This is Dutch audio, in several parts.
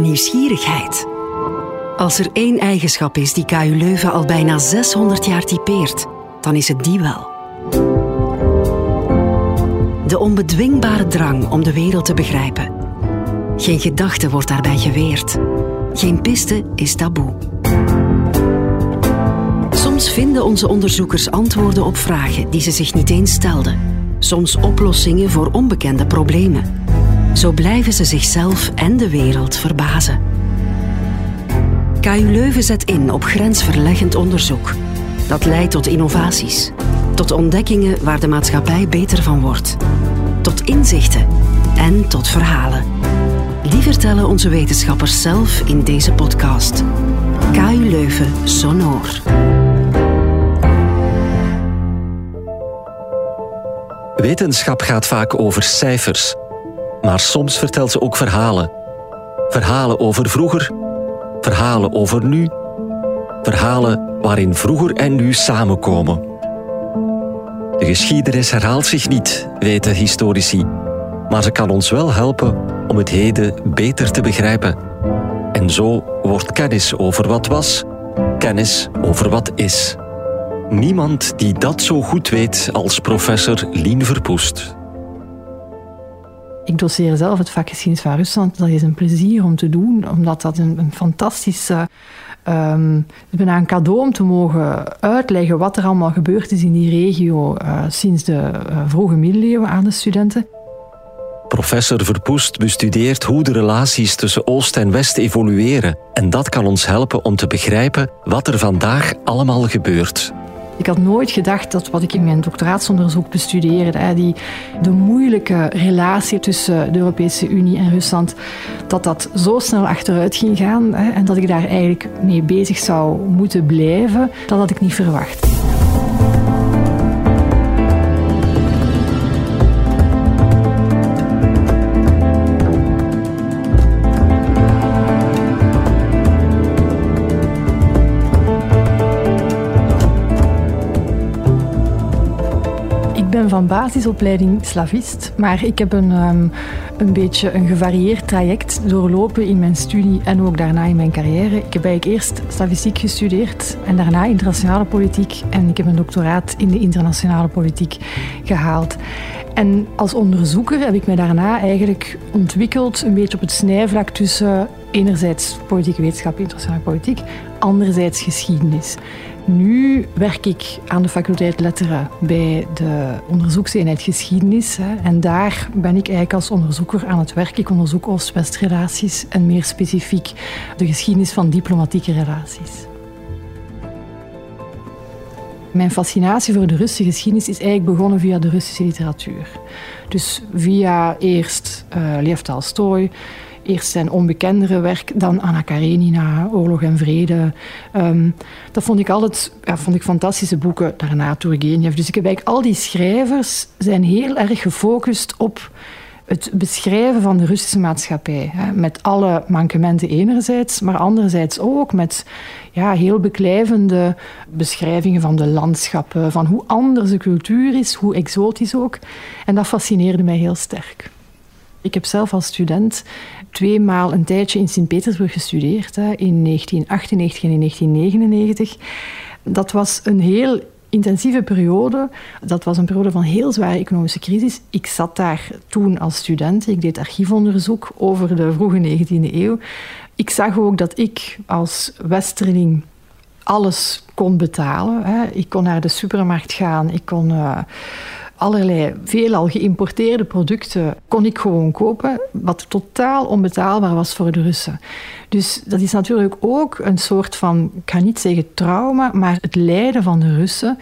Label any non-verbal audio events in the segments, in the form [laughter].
nieuwsgierigheid. Als er één eigenschap is die KU Leuven al bijna 600 jaar typeert, dan is het die wel. De onbedwingbare drang om de wereld te begrijpen. Geen gedachte wordt daarbij geweerd. Geen piste is taboe. Soms vinden onze onderzoekers antwoorden op vragen die ze zich niet eens stelden. Soms oplossingen voor onbekende problemen. Zo blijven ze zichzelf en de wereld verbazen. KU Leuven zet in op grensverleggend onderzoek. Dat leidt tot innovaties, tot ontdekkingen waar de maatschappij beter van wordt, tot inzichten en tot verhalen. Die vertellen onze wetenschappers zelf in deze podcast. KU Leuven Sonor. Wetenschap gaat vaak over cijfers, maar soms vertelt ze ook verhalen. Verhalen over vroeger, verhalen over nu, verhalen waarin vroeger en nu samenkomen. De geschiedenis herhaalt zich niet, weten historici, maar ze kan ons wel helpen om het heden beter te begrijpen. En zo wordt kennis over wat was, kennis over wat is. Niemand die dat zo goed weet als professor Lien Verpoest. Ik doseer zelf het vak geschiedenis van Rusland. Dat is een plezier om te doen, omdat dat een, een fantastische... Um, bijna een cadeau om te mogen uitleggen wat er allemaal gebeurd is in die regio uh, sinds de uh, vroege middeleeuwen aan de studenten. Professor Verpoest bestudeert hoe de relaties tussen Oost en West evolueren. En dat kan ons helpen om te begrijpen wat er vandaag allemaal gebeurt. Ik had nooit gedacht dat wat ik in mijn doctoraatsonderzoek bestudeerde, die, de moeilijke relatie tussen de Europese Unie en Rusland, dat dat zo snel achteruit ging gaan en dat ik daar eigenlijk mee bezig zou moeten blijven, dat had ik niet verwacht. Van basisopleiding slavist, maar ik heb een, um, een beetje een gevarieerd traject doorlopen in mijn studie en ook daarna in mijn carrière. Ik heb eigenlijk eerst slavistiek gestudeerd en daarna internationale politiek en ik heb een doctoraat in de internationale politiek gehaald. En als onderzoeker heb ik mij daarna eigenlijk ontwikkeld een beetje op het snijvlak tussen enerzijds politieke wetenschap, internationale politiek, anderzijds geschiedenis. Nu werk ik aan de faculteit Letteren bij de onderzoekseenheid geschiedenis. En daar ben ik eigenlijk als onderzoeker aan het werk. Ik onderzoek Oost-West-relaties en meer specifiek de geschiedenis van diplomatieke relaties. Mijn fascinatie voor de Russische geschiedenis is eigenlijk begonnen via de Russische literatuur. Dus via eerst uh, Lev Tolstoy, Eerst zijn onbekendere werk, dan Anna Karenina, Oorlog en Vrede. Um, dat vond ik altijd ja, vond ik fantastische boeken. Daarna Turgenev. Dus ik heb eigenlijk al die schrijvers zijn heel erg gefocust op het beschrijven van de Russische maatschappij. Hè, met alle mankementen enerzijds, maar anderzijds ook met ja, heel beklijvende beschrijvingen van de landschappen, van hoe anders de cultuur is, hoe exotisch ook. En dat fascineerde mij heel sterk. Ik heb zelf als student tweemaal een tijdje in Sint-Petersburg gestudeerd, hè, in 1998 en in 1999. Dat was een heel intensieve periode. Dat was een periode van heel zware economische crisis. Ik zat daar toen als student. Ik deed archiefonderzoek over de vroege 19e eeuw. Ik zag ook dat ik als westerling alles kon betalen. Ik kon naar de supermarkt gaan. Ik kon... Allerlei veelal geïmporteerde producten kon ik gewoon kopen, wat totaal onbetaalbaar was voor de Russen. Dus dat is natuurlijk ook een soort van, ik ga niet zeggen trauma, maar het lijden van de Russen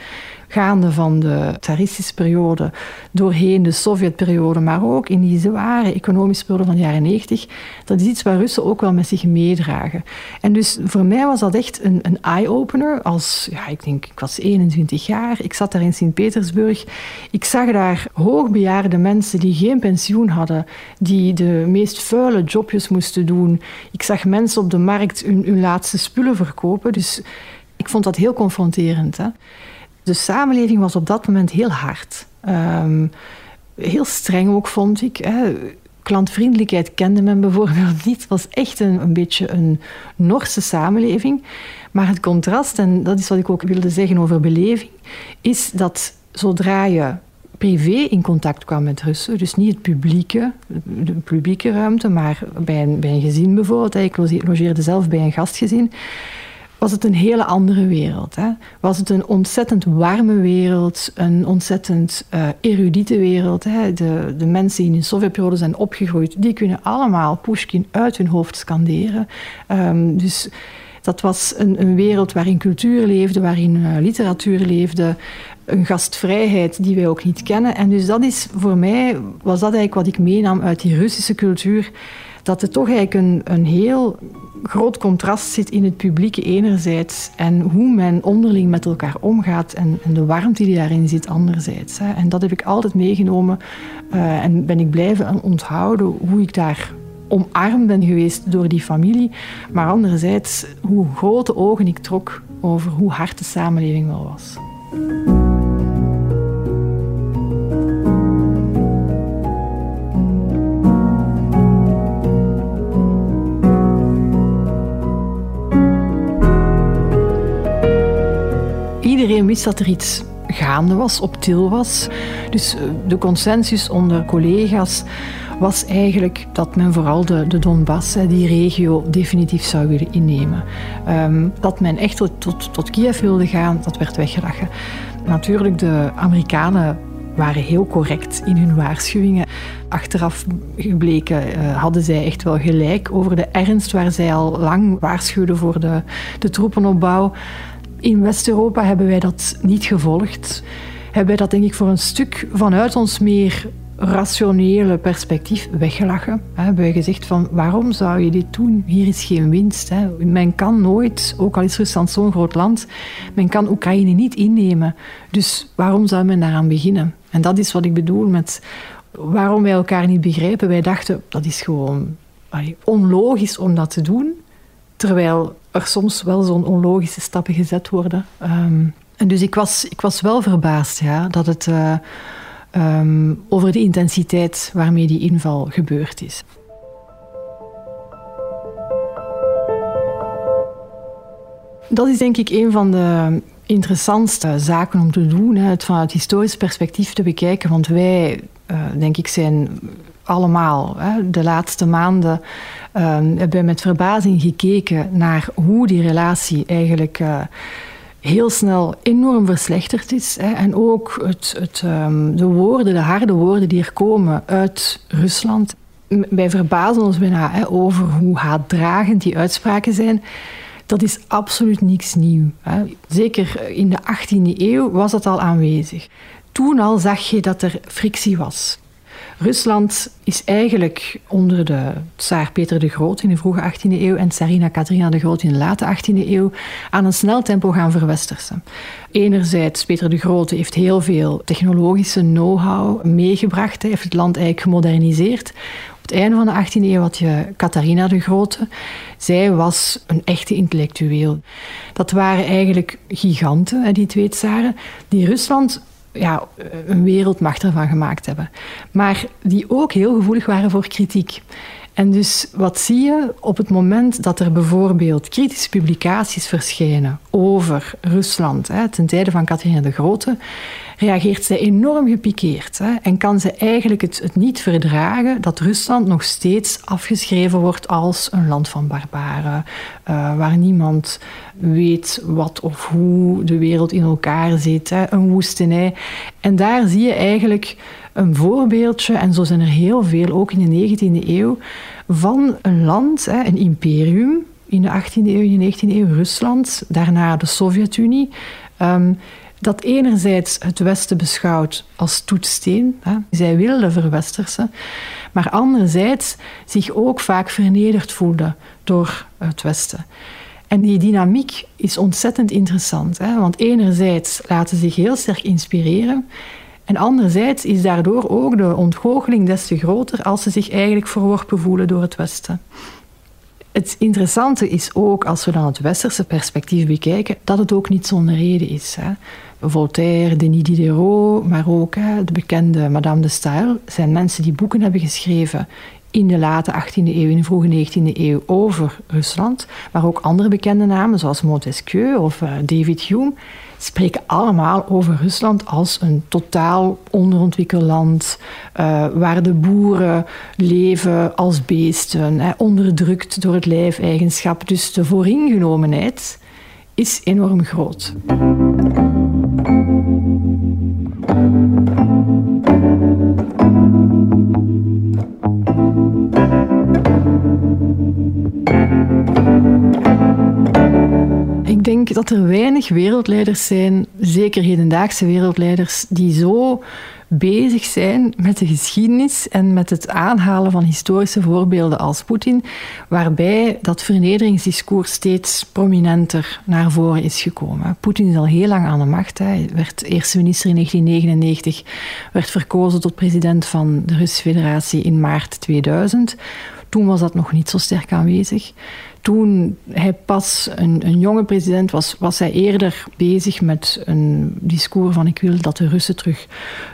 gaande van de tsaristische periode, doorheen de Sovjetperiode, maar ook in die zware economische periode van de jaren 90, dat is iets waar Russen ook wel met zich meedragen. En dus voor mij was dat echt een, een eye-opener. Als, ja, ik denk, ik was 21 jaar, ik zat daar in Sint-Petersburg. Ik zag daar hoogbejaarde mensen die geen pensioen hadden, die de meest vuile jobjes moesten doen. Ik zag mensen op de markt hun, hun laatste spullen verkopen. Dus ik vond dat heel confronterend. Hè? De samenleving was op dat moment heel hard. Um, heel streng ook, vond ik. Klantvriendelijkheid kende men bijvoorbeeld [laughs] niet. Het was echt een, een beetje een Norse samenleving. Maar het contrast, en dat is wat ik ook wilde zeggen over beleving, is dat zodra je privé in contact kwam met Russen, dus niet het publieke, de publieke ruimte, maar bij een, bij een gezin bijvoorbeeld, ik logeerde zelf bij een gastgezin, was het een hele andere wereld. Hè? Was het een ontzettend warme wereld, een ontzettend uh, erudite wereld. Hè? De, de mensen die in de Sovjetperiode zijn opgegroeid, die kunnen allemaal Pushkin uit hun hoofd scanderen. Um, dus dat was een, een, wereld waarin cultuur leefde, waarin uh, literatuur leefde, een gastvrijheid die wij ook niet kennen. En dus dat is voor mij, was dat eigenlijk wat ik meenam uit die Russische cultuur, dat er toch eigenlijk een, een heel groot contrast zit in het publieke enerzijds en hoe men onderling met elkaar omgaat en, en de warmte die daarin zit anderzijds. Hè. En dat heb ik altijd meegenomen uh, en ben ik blijven onthouden hoe ik daar omarmd ben geweest door die familie, maar anderzijds hoe grote ogen ik trok over hoe hard de samenleving wel was. Iedereen wist dat er iets gaande was, op til was. Dus eh, de consensus onder collega's was eigenlijk dat men vooral de, de Donbass, die regio, definitief zou willen innemen. Um, dat men echt tot, tot, Kiev wilde gaan, dat werd weggelachen. Natuurlijk, de Amerikanen waren heel correct in hun waarschuwingen. Achteraf gebleken uh, hadden zij echt wel gelijk over de ernst waar zij al lang waarschuwden voor de, de troepenopbouw. In West-Europa hebben wij dat niet gevolgd. Hebben wij dat denk ik voor een stuk vanuit ons meer rationele perspectief weggelachen. We hebben wij gezegd van waarom zou je dit doen? Hier is geen winst. Men kan nooit, ook al is Rusland zo'n groot land, men kan Oekraïne niet innemen. Dus waarom zou men daaraan beginnen? En dat is wat ik bedoel met waarom wij elkaar niet begrijpen. Wij dachten dat is gewoon onlogisch om dat te doen. Terwijl soms wel zo'n onlogische stappen gezet worden. Um, en dus ik was, ik was wel verbaasd ja, dat het uh, um, over de intensiteit waarmee die inval gebeurd is. Dat is denk ik een van de interessantste zaken om te doen, het vanuit historisch perspectief te bekijken. Want wij, uh, denk ik, zijn allemaal hè, de laatste maanden uh, hebben met verbazing gekeken naar hoe die relatie eigenlijk uh, heel snel enorm verslechterd is. Hè. En ook het, het, um, de woorden, de harde woorden die er komen uit Rusland. Wij verbazen ons bijna hè, over hoe haatdragend die uitspraken zijn. Dat is absoluut niks nieuw. Hè. Zeker in de 18e eeuw was dat al aanwezig. Toen al zag je dat er frictie was. Rusland is eigenlijk onder de tsaar Peter de Groot in de vroege 18e eeuw en tsarina Katrina de Groot in de late 18e eeuw aan een snel tempo gaan verwestersen. Enerzijds, Peter de Grote heeft heel veel technologische know-how meegebracht. Hij heeft het land eigenlijk gemoderniseerd. Op het einde van de 18e eeuw had je Catharina de Grote. Zij was een echte intellectueel. Dat waren eigenlijk giganten, die twee tsaren, die Rusland ja, een wereldmacht ervan gemaakt hebben. Maar die ook heel gevoelig waren voor kritiek. En dus wat zie je op het moment dat er bijvoorbeeld kritische publicaties verschijnen over Rusland, hè, ten tijde van Catharina de Grote, reageert zij enorm gepikeerd hè, en kan ze eigenlijk het, niet verdragen dat Rusland nog steeds afgeschreven wordt als een land van barbaren, uh, waar niemand weet wat of hoe de wereld in elkaar zit, hè, een woestenij. En daar zie je eigenlijk een voorbeeldje, en zo zijn er heel veel, ook in de 19e eeuw, van een land, een imperium, in de 18e eeuw, in de 19e eeuw Rusland, daarna de Sovjet-Unie, um, dat enerzijds het Westen beschouwt als toetsteen, zij willen verwestersen, maar anderzijds zich ook vaak vernederd voelde door het Westen. En die dynamiek is ontzettend interessant, want enerzijds laten ze zich heel sterk inspireren en anderzijds is daardoor ook de ontgoocheling des te groter als ze zich eigenlijk verworpen voelen door het Westen. Het interessante is ook, als we dan het westerse perspectief bekijken, dat het ook niet zonder reden is. Hè. Voltaire, Denis Diderot, maar ook de bekende Madame de Staël zijn mensen die boeken hebben geschreven in de late 18e eeuw, in de vroege 19e eeuw over Rusland. Maar ook andere bekende namen, zoals Montesquieu of uh, David Hume, spreken allemaal over Rusland als een totaal onderontwikkeld land, uh, waar de boeren leven als beesten, hè, onderdrukt door het lijfeigenschap. Dus de vooringenomenheid is enorm groot. Denk dat er weinig wereldleiders zijn, zeker hedendaagse wereldleiders, die zo bezig zijn met de geschiedenis en met het aanhalen van historische voorbeelden als Poetin, waarbij dat vernederingsdiscours steeds prominenter naar voren is gekomen. Poetin is al heel lang aan de macht. Hij werd eerste minister in 1999, werd verkozen tot president van de Russische Federatie in maart 2000. Toen was dat nog niet zo sterk aanwezig. Toen hij pas een, een, jonge president was, was hij eerder bezig met een discours van ik wil dat de Russen terug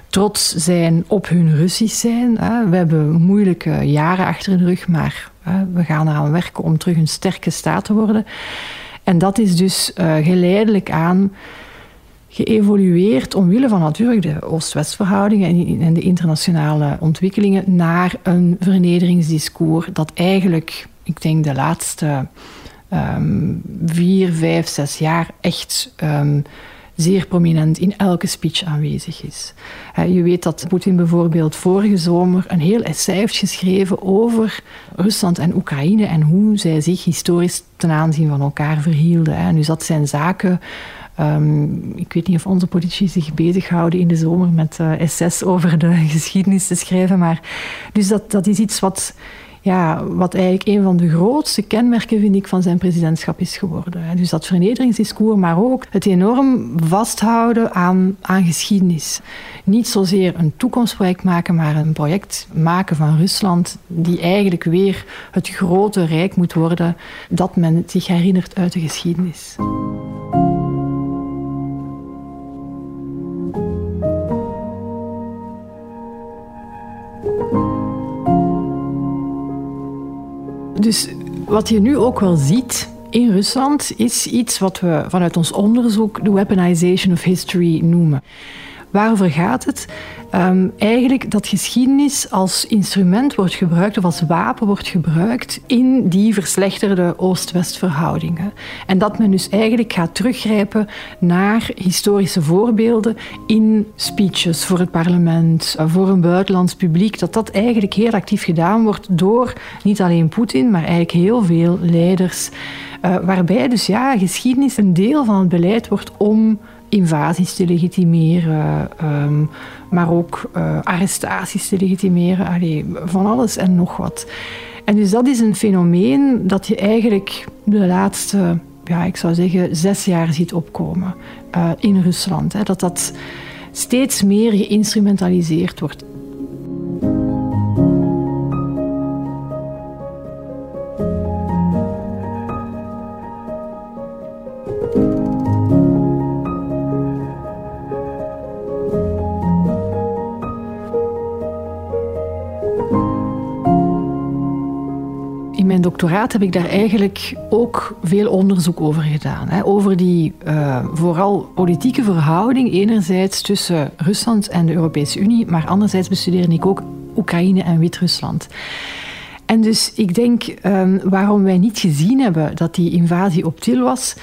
trots zijn op hun Russisch zijn. We hebben moeilijke jaren achter de rug, maar we gaan eraan werken om terug een sterke staat te worden. En dat is dus uh, geleidelijk aan geëvolueerd omwille van natuurlijk de Oost-West-verhoudingen en de internationale ontwikkelingen naar een vernederingsdiscours dat eigenlijk, ik denk de laatste um, vier, vijf, zes jaar echt um, zeer prominent in elke speech aanwezig is. Je weet dat Poetin bijvoorbeeld vorige zomer een heel essay heeft geschreven over Rusland en Oekraïne en hoe zij zich historisch ten aanzien van elkaar verhielden. En dus dat zijn zaken Um, ik weet niet of onze politici zich bezighouden in de zomer met uh, over de [laughs] geschiedenis te schrijven. Maar dus dat, dat is iets wat, ja, wat eigenlijk een van de grootste kenmerken, vind ik, van zijn presidentschap is geworden. Dus dat vernederingsdiscours, maar ook het enorm vasthouden aan, aan geschiedenis. Niet zozeer een toekomstproject maken, maar een project maken van Rusland, die eigenlijk weer het grote rijk moet worden dat men zich herinnert uit de geschiedenis. Dus wat je nu ook wel ziet in Rusland is iets wat we vanuit ons onderzoek de weaponization of history noemen. Waarover gaat het? Um, eigenlijk dat geschiedenis als instrument wordt gebruikt of als wapen wordt gebruikt in die verslechterde Oost-West verhoudingen. En dat men dus eigenlijk gaat teruggrijpen naar historische voorbeelden in speeches voor het parlement, voor een buitenlands publiek, dat dat eigenlijk heel actief gedaan wordt door niet alleen Poetin, maar eigenlijk heel veel leiders. Uh, waarbij dus ja, geschiedenis een deel van het beleid wordt om invasies te legitimeren, um, maar ook uh, arrestaties te legitimeren, van alles en nog wat. En dus dat is een fenomeen dat je eigenlijk de laatste, ja, ik zou zeggen, zes jaar ziet opkomen uh, in Rusland. Hè, dat dat steeds meer geïnstrumentaliseerd wordt. Doctoraat heb ik daar eigenlijk ook veel onderzoek over gedaan. Hè, over die uh, vooral politieke verhouding enerzijds tussen Rusland en de Europese Unie, maar anderzijds bestudeerde ik ook Oekraïne en Wit-Rusland. En dus ik denk um, waarom wij niet gezien hebben dat die invasie op til was,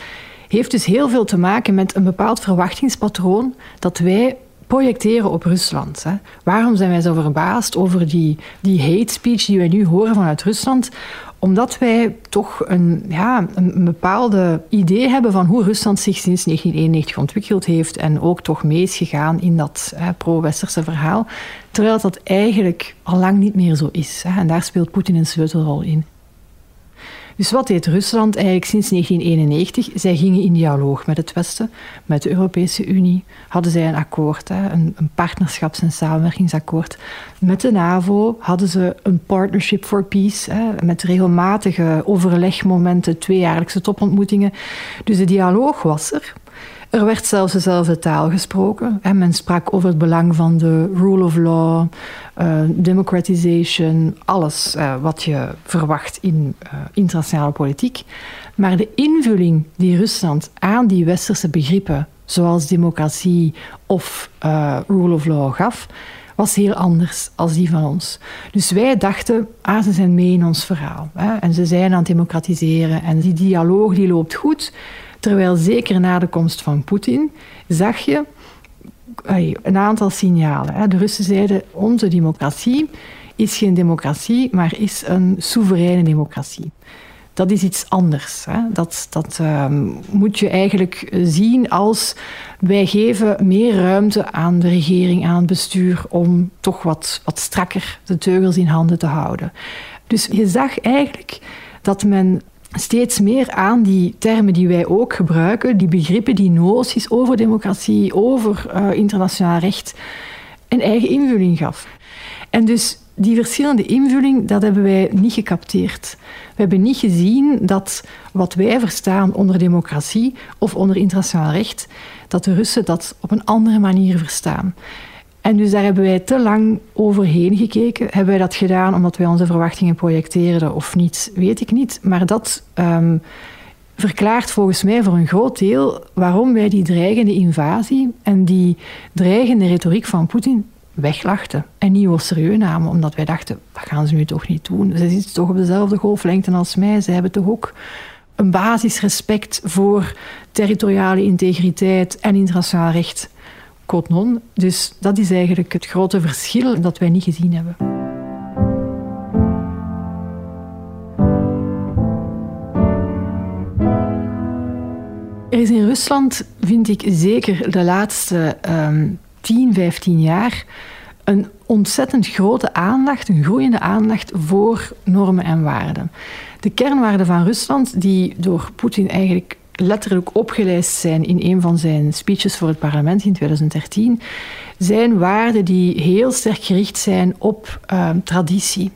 heeft dus heel veel te maken met een bepaald verwachtingspatroon dat wij projecteren op Rusland. Hè. Waarom zijn wij zo verbaasd over die, die hate speech die wij nu horen vanuit Rusland? Omdat wij toch een, ja, een bepaalde idee hebben van hoe Rusland zich sinds 1991 ontwikkeld heeft en ook toch mee is gegaan in dat pro-westerse verhaal. Terwijl dat eigenlijk al lang niet meer zo is. Hè. En daar speelt Poetin een sleutelrol in. Dus wat deed Rusland eigenlijk sinds 1991? Zij gingen in dialoog met het Westen, met de Europese Unie. Hadden zij een akkoord, een, partnerschaps- en samenwerkingsakkoord. Met de NAVO hadden ze een Partnership for Peace, met regelmatige overlegmomenten, tweejaarlijkse topontmoetingen. Dus de dialoog was er. Er werd zelfs dezelfde taal gesproken. En men sprak over het belang van de rule of law, uh, alles uh, wat je verwacht in uh, internationale politiek. Maar de invulling die Rusland aan die westerse begrippen, zoals democratie of rule of law, gaf, was heel anders als die van ons. Dus wij dachten, ah, ze zijn mee in ons verhaal. Hè, en ze zijn aan het democratiseren en die dialoog die loopt goed. Terwijl zeker na de komst van Poetin zag je een aantal signalen. De Russen zeiden, onze democratie is geen democratie, maar is een soevereine democratie dat is iets anders. Hè. Dat, dat ehm, moet je eigenlijk zien als wij geven meer ruimte aan de regering, aan het bestuur, om toch wat, wat strakker de teugels in handen te houden. Dus je zag eigenlijk dat men steeds meer aan die termen die wij ook gebruiken, die begrippen, die noties over democratie, over uh, internationaal recht, een eigen invulling gaf. En dus die verschillende invulling, dat hebben wij niet gecapteerd. We hebben niet gezien dat wat wij verstaan onder democratie of onder internationaal recht, dat de Russen dat op een andere manier verstaan. En dus daar hebben wij te lang overheen gekeken. Hebben wij dat gedaan omdat wij onze verwachtingen projecteerden of niet, weet ik niet. Maar dat um, verklaart volgens mij voor een groot deel waarom wij die dreigende invasie en die dreigende retoriek van Poetin weglachten en niet op serieus namen, omdat wij dachten, dat gaan ze nu toch niet doen. Ze zitten toch op dezelfde golflengte als mij. Ze hebben toch ook een basisrespect voor territoriale integriteit en internationaal recht. Dus dat is eigenlijk het grote verschil dat wij niet gezien hebben. Er is in Rusland, vind ik zeker de laatste um, 10, 15 jaar een ontzettend grote aandacht, een groeiende aandacht voor normen en waarden. De kernwaarden van Rusland, die door Poetin eigenlijk letterlijk opgelijst zijn in een van zijn speeches voor het parlement in 2013, zijn waarden die heel sterk gericht zijn op uh, traditie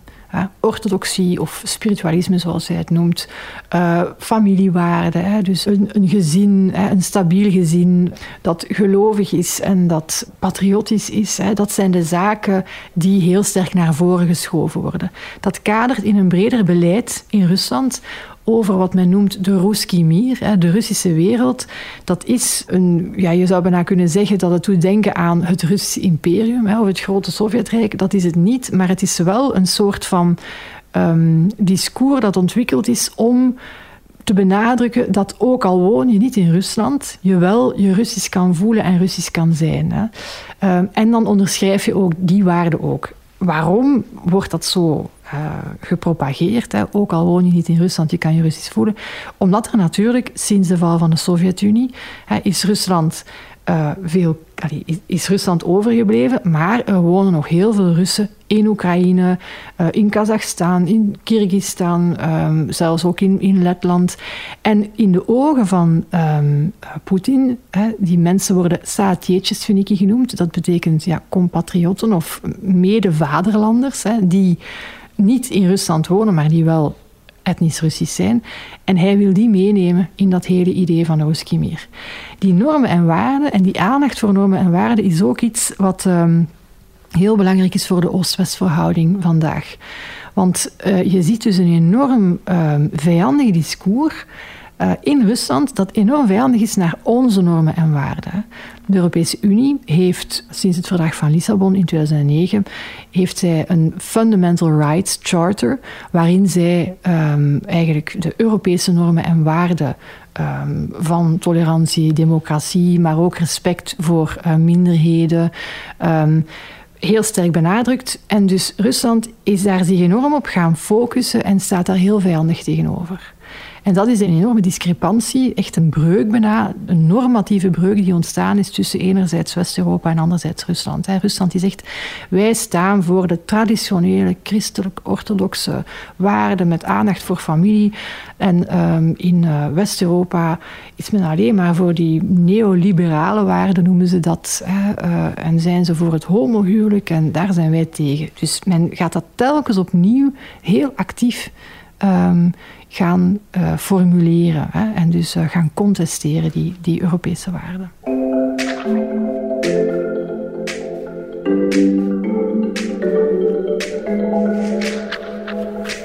orthodoxie of spiritualisme, zoals hij het noemt, uh, familiewaarden, dus een, een gezin, een stabiel gezin dat gelovig is en dat patriotisch is, dat zijn de zaken die heel sterk naar voren geschoven worden. Dat kadert in een breder beleid in Rusland over wat men noemt de Ruski Mir, de Russische wereld. Dat is een, ja, je zou bijna kunnen zeggen dat het doet denken aan het Russische imperium of het grote Sovjetrijk. Dat is het niet, maar het is wel een soort van um, discours dat ontwikkeld is om te benadrukken dat ook al woon je niet in Rusland, je wel je Russisch kan voelen en Russisch kan zijn. Hè. Um, en dan onderschrijf je ook die waarden ook. Waarom wordt dat zo uh, gepropageerd? Hè? Ook al woon je niet in Rusland, je kan je Russisch voelen. Omdat er natuurlijk sinds de val van de Sovjet-Unie is Rusland uh, veel, is Rusland overgebleven, maar er wonen nog heel veel Russen in Oekraïne, uh, in Kazachstan, in Kyrgyzstan, um, zelfs ook in, in Letland. En in de ogen van um, Poetin, hè, die mensen worden saatjeetjes, genoemd. Dat betekent ja, compatriotten of mede-vaderlanders, die niet in Rusland wonen, maar die wel etnisch Russisch zijn. En hij wil die meenemen in dat hele idee van Oskimir. Die normen en waarden en die aandacht voor normen en waarden is ook iets wat um, heel belangrijk is voor de Oost-West verhouding vandaag. Want uh, je ziet dus een enorm um, vijandig discours uh, in Rusland dat enorm vijandig is naar onze normen en waarden. De Europese Unie heeft sinds het verdrag van Lissabon in 2009 heeft zij een Fundamental Rights Charter waarin zij um, eigenlijk de Europese normen en waarden um, van tolerantie, democratie, maar ook respect voor uh, minderheden um, heel sterk benadrukt. En dus Rusland is daar zich enorm op gaan focussen en staat daar heel vijandig tegenover. En dat is een enorme discrepantie, echt een breuk bijna, een normatieve breuk die ontstaan is tussen enerzijds West-Europa en anderzijds Rusland. Rusland die zegt, wij staan voor de traditionele christelijk-orthodoxe waarden met aandacht voor familie. En um, in uh, West-Europa is men alleen maar voor die neoliberale waarden, noemen ze dat. Hè, uh, en zijn ze voor het homohuwelijk en daar zijn wij tegen. Dus men gaat dat telkens opnieuw heel actief ehm, gaan uh, formuleren hè, en dus uh, gaan contesteren, die, die Europese waarden.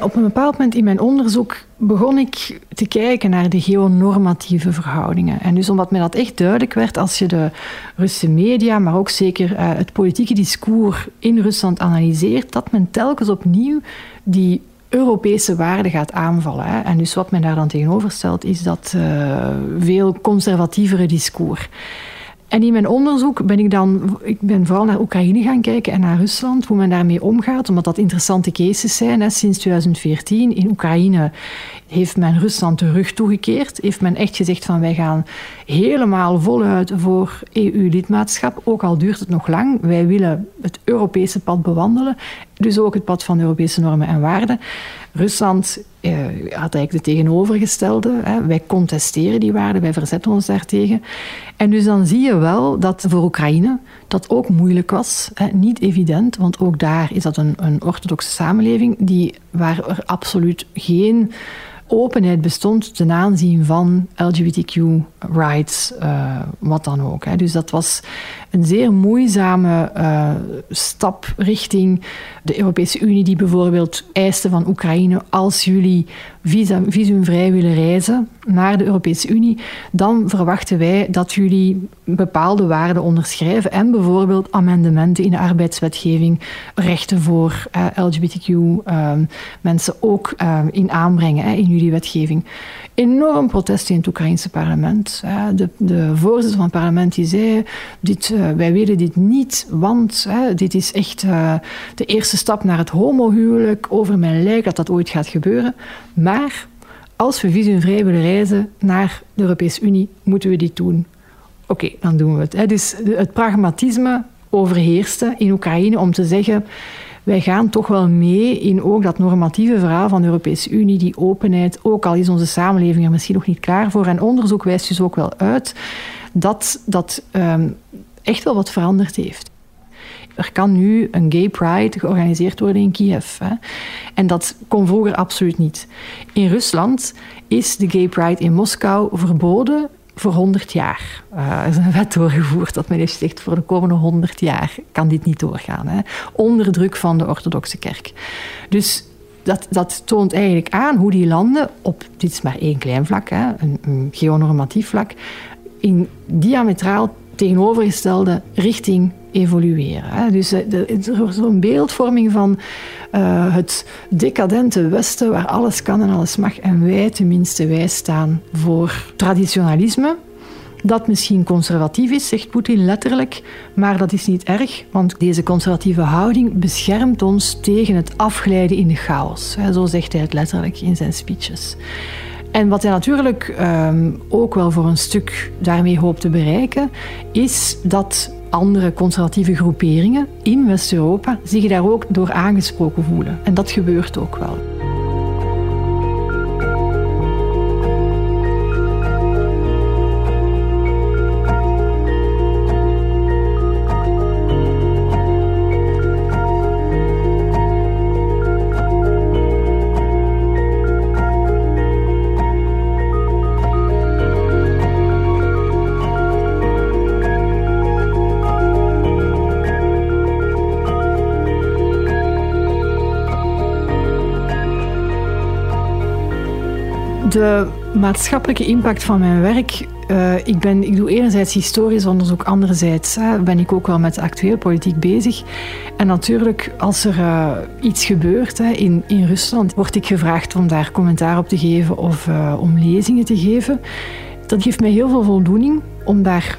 Op een bepaald moment in mijn onderzoek begon ik te kijken naar de geonormatieve verhoudingen. En dus omdat mij dat echt duidelijk werd als je de Russische media, maar ook zeker uh, het politieke discours in Rusland analyseert, dat men telkens opnieuw die Europese waarden gaat aanvallen. Hè. En dus wat men daar dan tegenover stelt, is dat uh, veel conservatievere discours. En in mijn onderzoek ben ik dan, ik ben vooral naar Oekraïne gaan kijken en naar Rusland, hoe men daarmee omgaat, omdat dat interessante cases zijn. Hè. Sinds 2014 in Oekraïne heeft men Rusland de rug toegekeerd, heeft men echt gezegd van wij gaan helemaal voluit voor EU-lidmaatschap, ook al duurt het nog lang. Wij willen het Europese pad bewandelen, dus ook het pad van Europese normen en waarden. Rusland eh, had eigenlijk de tegenovergestelde. Hè. Wij contesteren die waarden, wij verzetten ons daartegen. En dus dan zie je wel dat voor Oekraïne dat ook moeilijk was. Hè. Niet evident, want ook daar is dat een, een orthodoxe samenleving die, waar er absoluut geen openheid bestond ten aanzien van LGBTQ-rights, uh, wat dan ook. Hè. Dus dat was een zeer moeizame uh, stap richting de Europese Unie, die bijvoorbeeld eiste van Oekraïne: als jullie visumvrij willen reizen naar de Europese Unie, dan verwachten wij dat jullie bepaalde waarden onderschrijven en bijvoorbeeld amendementen in de arbeidswetgeving, rechten voor uh, LGBTQ-mensen ook in aanbrengen hè, in jullie wetgeving enorm protest in het Oekraïnse parlement. De, de voorzitter van het parlement die zei, dit, uh, wij willen dit niet, want hè, dit is echt uh, de eerste stap naar het homohuwelijk. Over mijn lijk dat dat ooit gaat gebeuren. Maar als we visumvrij willen reizen naar de Europese Unie, moeten we dit doen. Oké, dan doen we het. Hè. Dus het pragmatisme overheerste in Oekraïne om te zeggen wij gaan toch wel mee in ook dat normatieve verhaal van de Europese Unie, die openheid, ook al is onze samenleving er misschien nog niet klaar voor. En onderzoek wijst dus ook wel uit dat dat um, echt wel wat veranderd heeft. Er kan nu een gay pride georganiseerd worden in Kiev. Hè. En dat kon vroeger absoluut niet. In Rusland is de gay pride in Moskou verboden voor 100 jaar. Er is een wet doorgevoerd dat men heeft gezegd voor de komende 100 jaar kan dit niet doorgaan. Hè. Onder druk van de orthodoxe kerk. Dus dat, dat toont eigenlijk aan hoe die landen op, dit is maar één klein vlak, hè, een, een geonormatief vlak, in diametraal tegenovergestelde richting evolueren. Dus er is zo'n beeldvorming van uh, het decadente Westen, waar alles kan en alles mag, en wij tenminste, wij staan voor traditionalisme. Dat misschien conservatief is, zegt Poetin letterlijk, maar dat is niet erg, want deze conservatieve houding beschermt ons tegen het afglijden in de chaos. Zo zegt hij het letterlijk in zijn speeches. En wat hij natuurlijk um, ook wel voor een stuk daarmee hoopt te bereiken, is dat andere conservatieve groeperingen in West-Europa zich daar ook door aangesproken voelen. En dat gebeurt ook wel. De maatschappelijke impact van mijn werk. Uh, ik, ben, ik doe enerzijds historisch onderzoek, anderzijds hè, ben ik ook wel met actueel politiek bezig. En natuurlijk, als er uh, iets gebeurt hè, in, in Rusland, word ik gevraagd om daar commentaar op te geven of uh, om lezingen te geven. Dat geeft mij heel veel voldoening om daar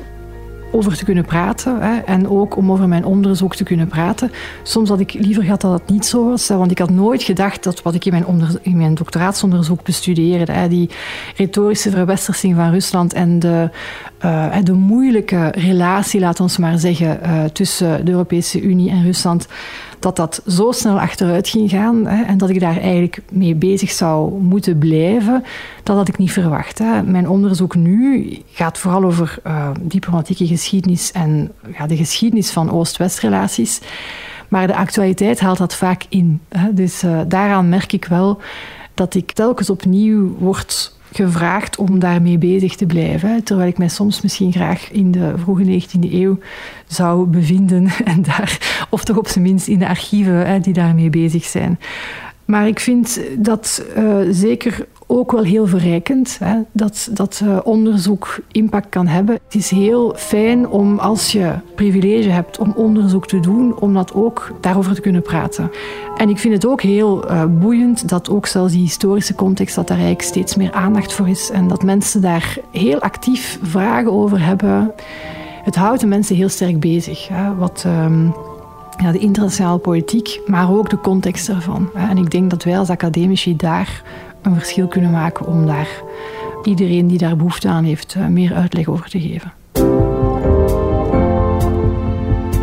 over te kunnen praten hè, en ook om over mijn onderzoek te kunnen praten. Soms had ik liever gehad dat het niet zo was, hè, want ik had nooit gedacht dat wat ik in mijn, in mijn doctoraatsonderzoek bestudeerde, hè, die retorische verwestersing van Rusland en de, uh, de moeilijke relatie, laat ons maar zeggen, uh, tussen de Europese Unie en Rusland, dat dat zo snel achteruit ging gaan hè, en dat ik daar eigenlijk mee bezig zou moeten blijven, dat had ik niet verwacht. Hè. Mijn onderzoek nu gaat vooral over uh, diplomatieke geschiedenis en ja, de geschiedenis van Oost-West-relaties. Maar de actualiteit haalt dat vaak in. Hè. Dus daaraan merk ik wel dat ik telkens opnieuw word gevraagd om daarmee bezig te blijven. Terwijl ik mij soms misschien graag in de vroege 19e eeuw zou bevinden [laughs] en daar, of toch op zijn minst in de archieven die daarmee bezig zijn. Maar ik vind dat uh, zeker ook wel heel verrijkend, hè, dat, dat uh, onderzoek impact kan hebben. Het is heel fijn om als je privilege hebt om onderzoek te doen, om dat ook daarover te kunnen praten. En ik vind het ook heel uh, boeiend dat ook zelfs die historische context, dat daar eigenlijk steeds meer aandacht voor is en dat mensen daar heel actief vragen over hebben. Het houdt de mensen heel sterk bezig. Hè, wat... Um, ja, de internationale politiek, maar ook de context ervan. En ik denk dat wij als academici daar een verschil kunnen maken om daar iedereen die daar behoefte aan heeft eh, meer uitleg over te geven.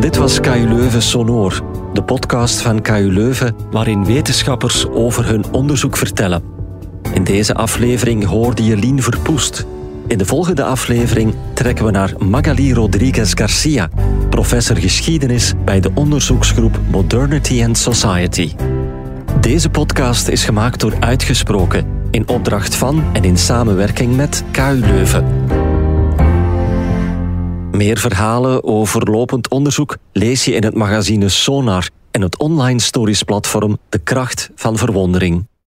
Dit was KU Leuven Sonor, de podcast van KU Leuven waarin wetenschappers over hun onderzoek vertellen. In deze aflevering hoorde je Lien Verpoest. In de volgende aflevering trekken we naar Magali Rodriguez Garcia, professor geschiedenis bij de onderzoeksgroep Modernity and Society. Deze podcast is gemaakt door Uitgesproken in opdracht van en in samenwerking met KU Leuven. Meer verhalen over lopend onderzoek lees je in het magazine Sonar en het online stories platform De Kracht van Verwondering.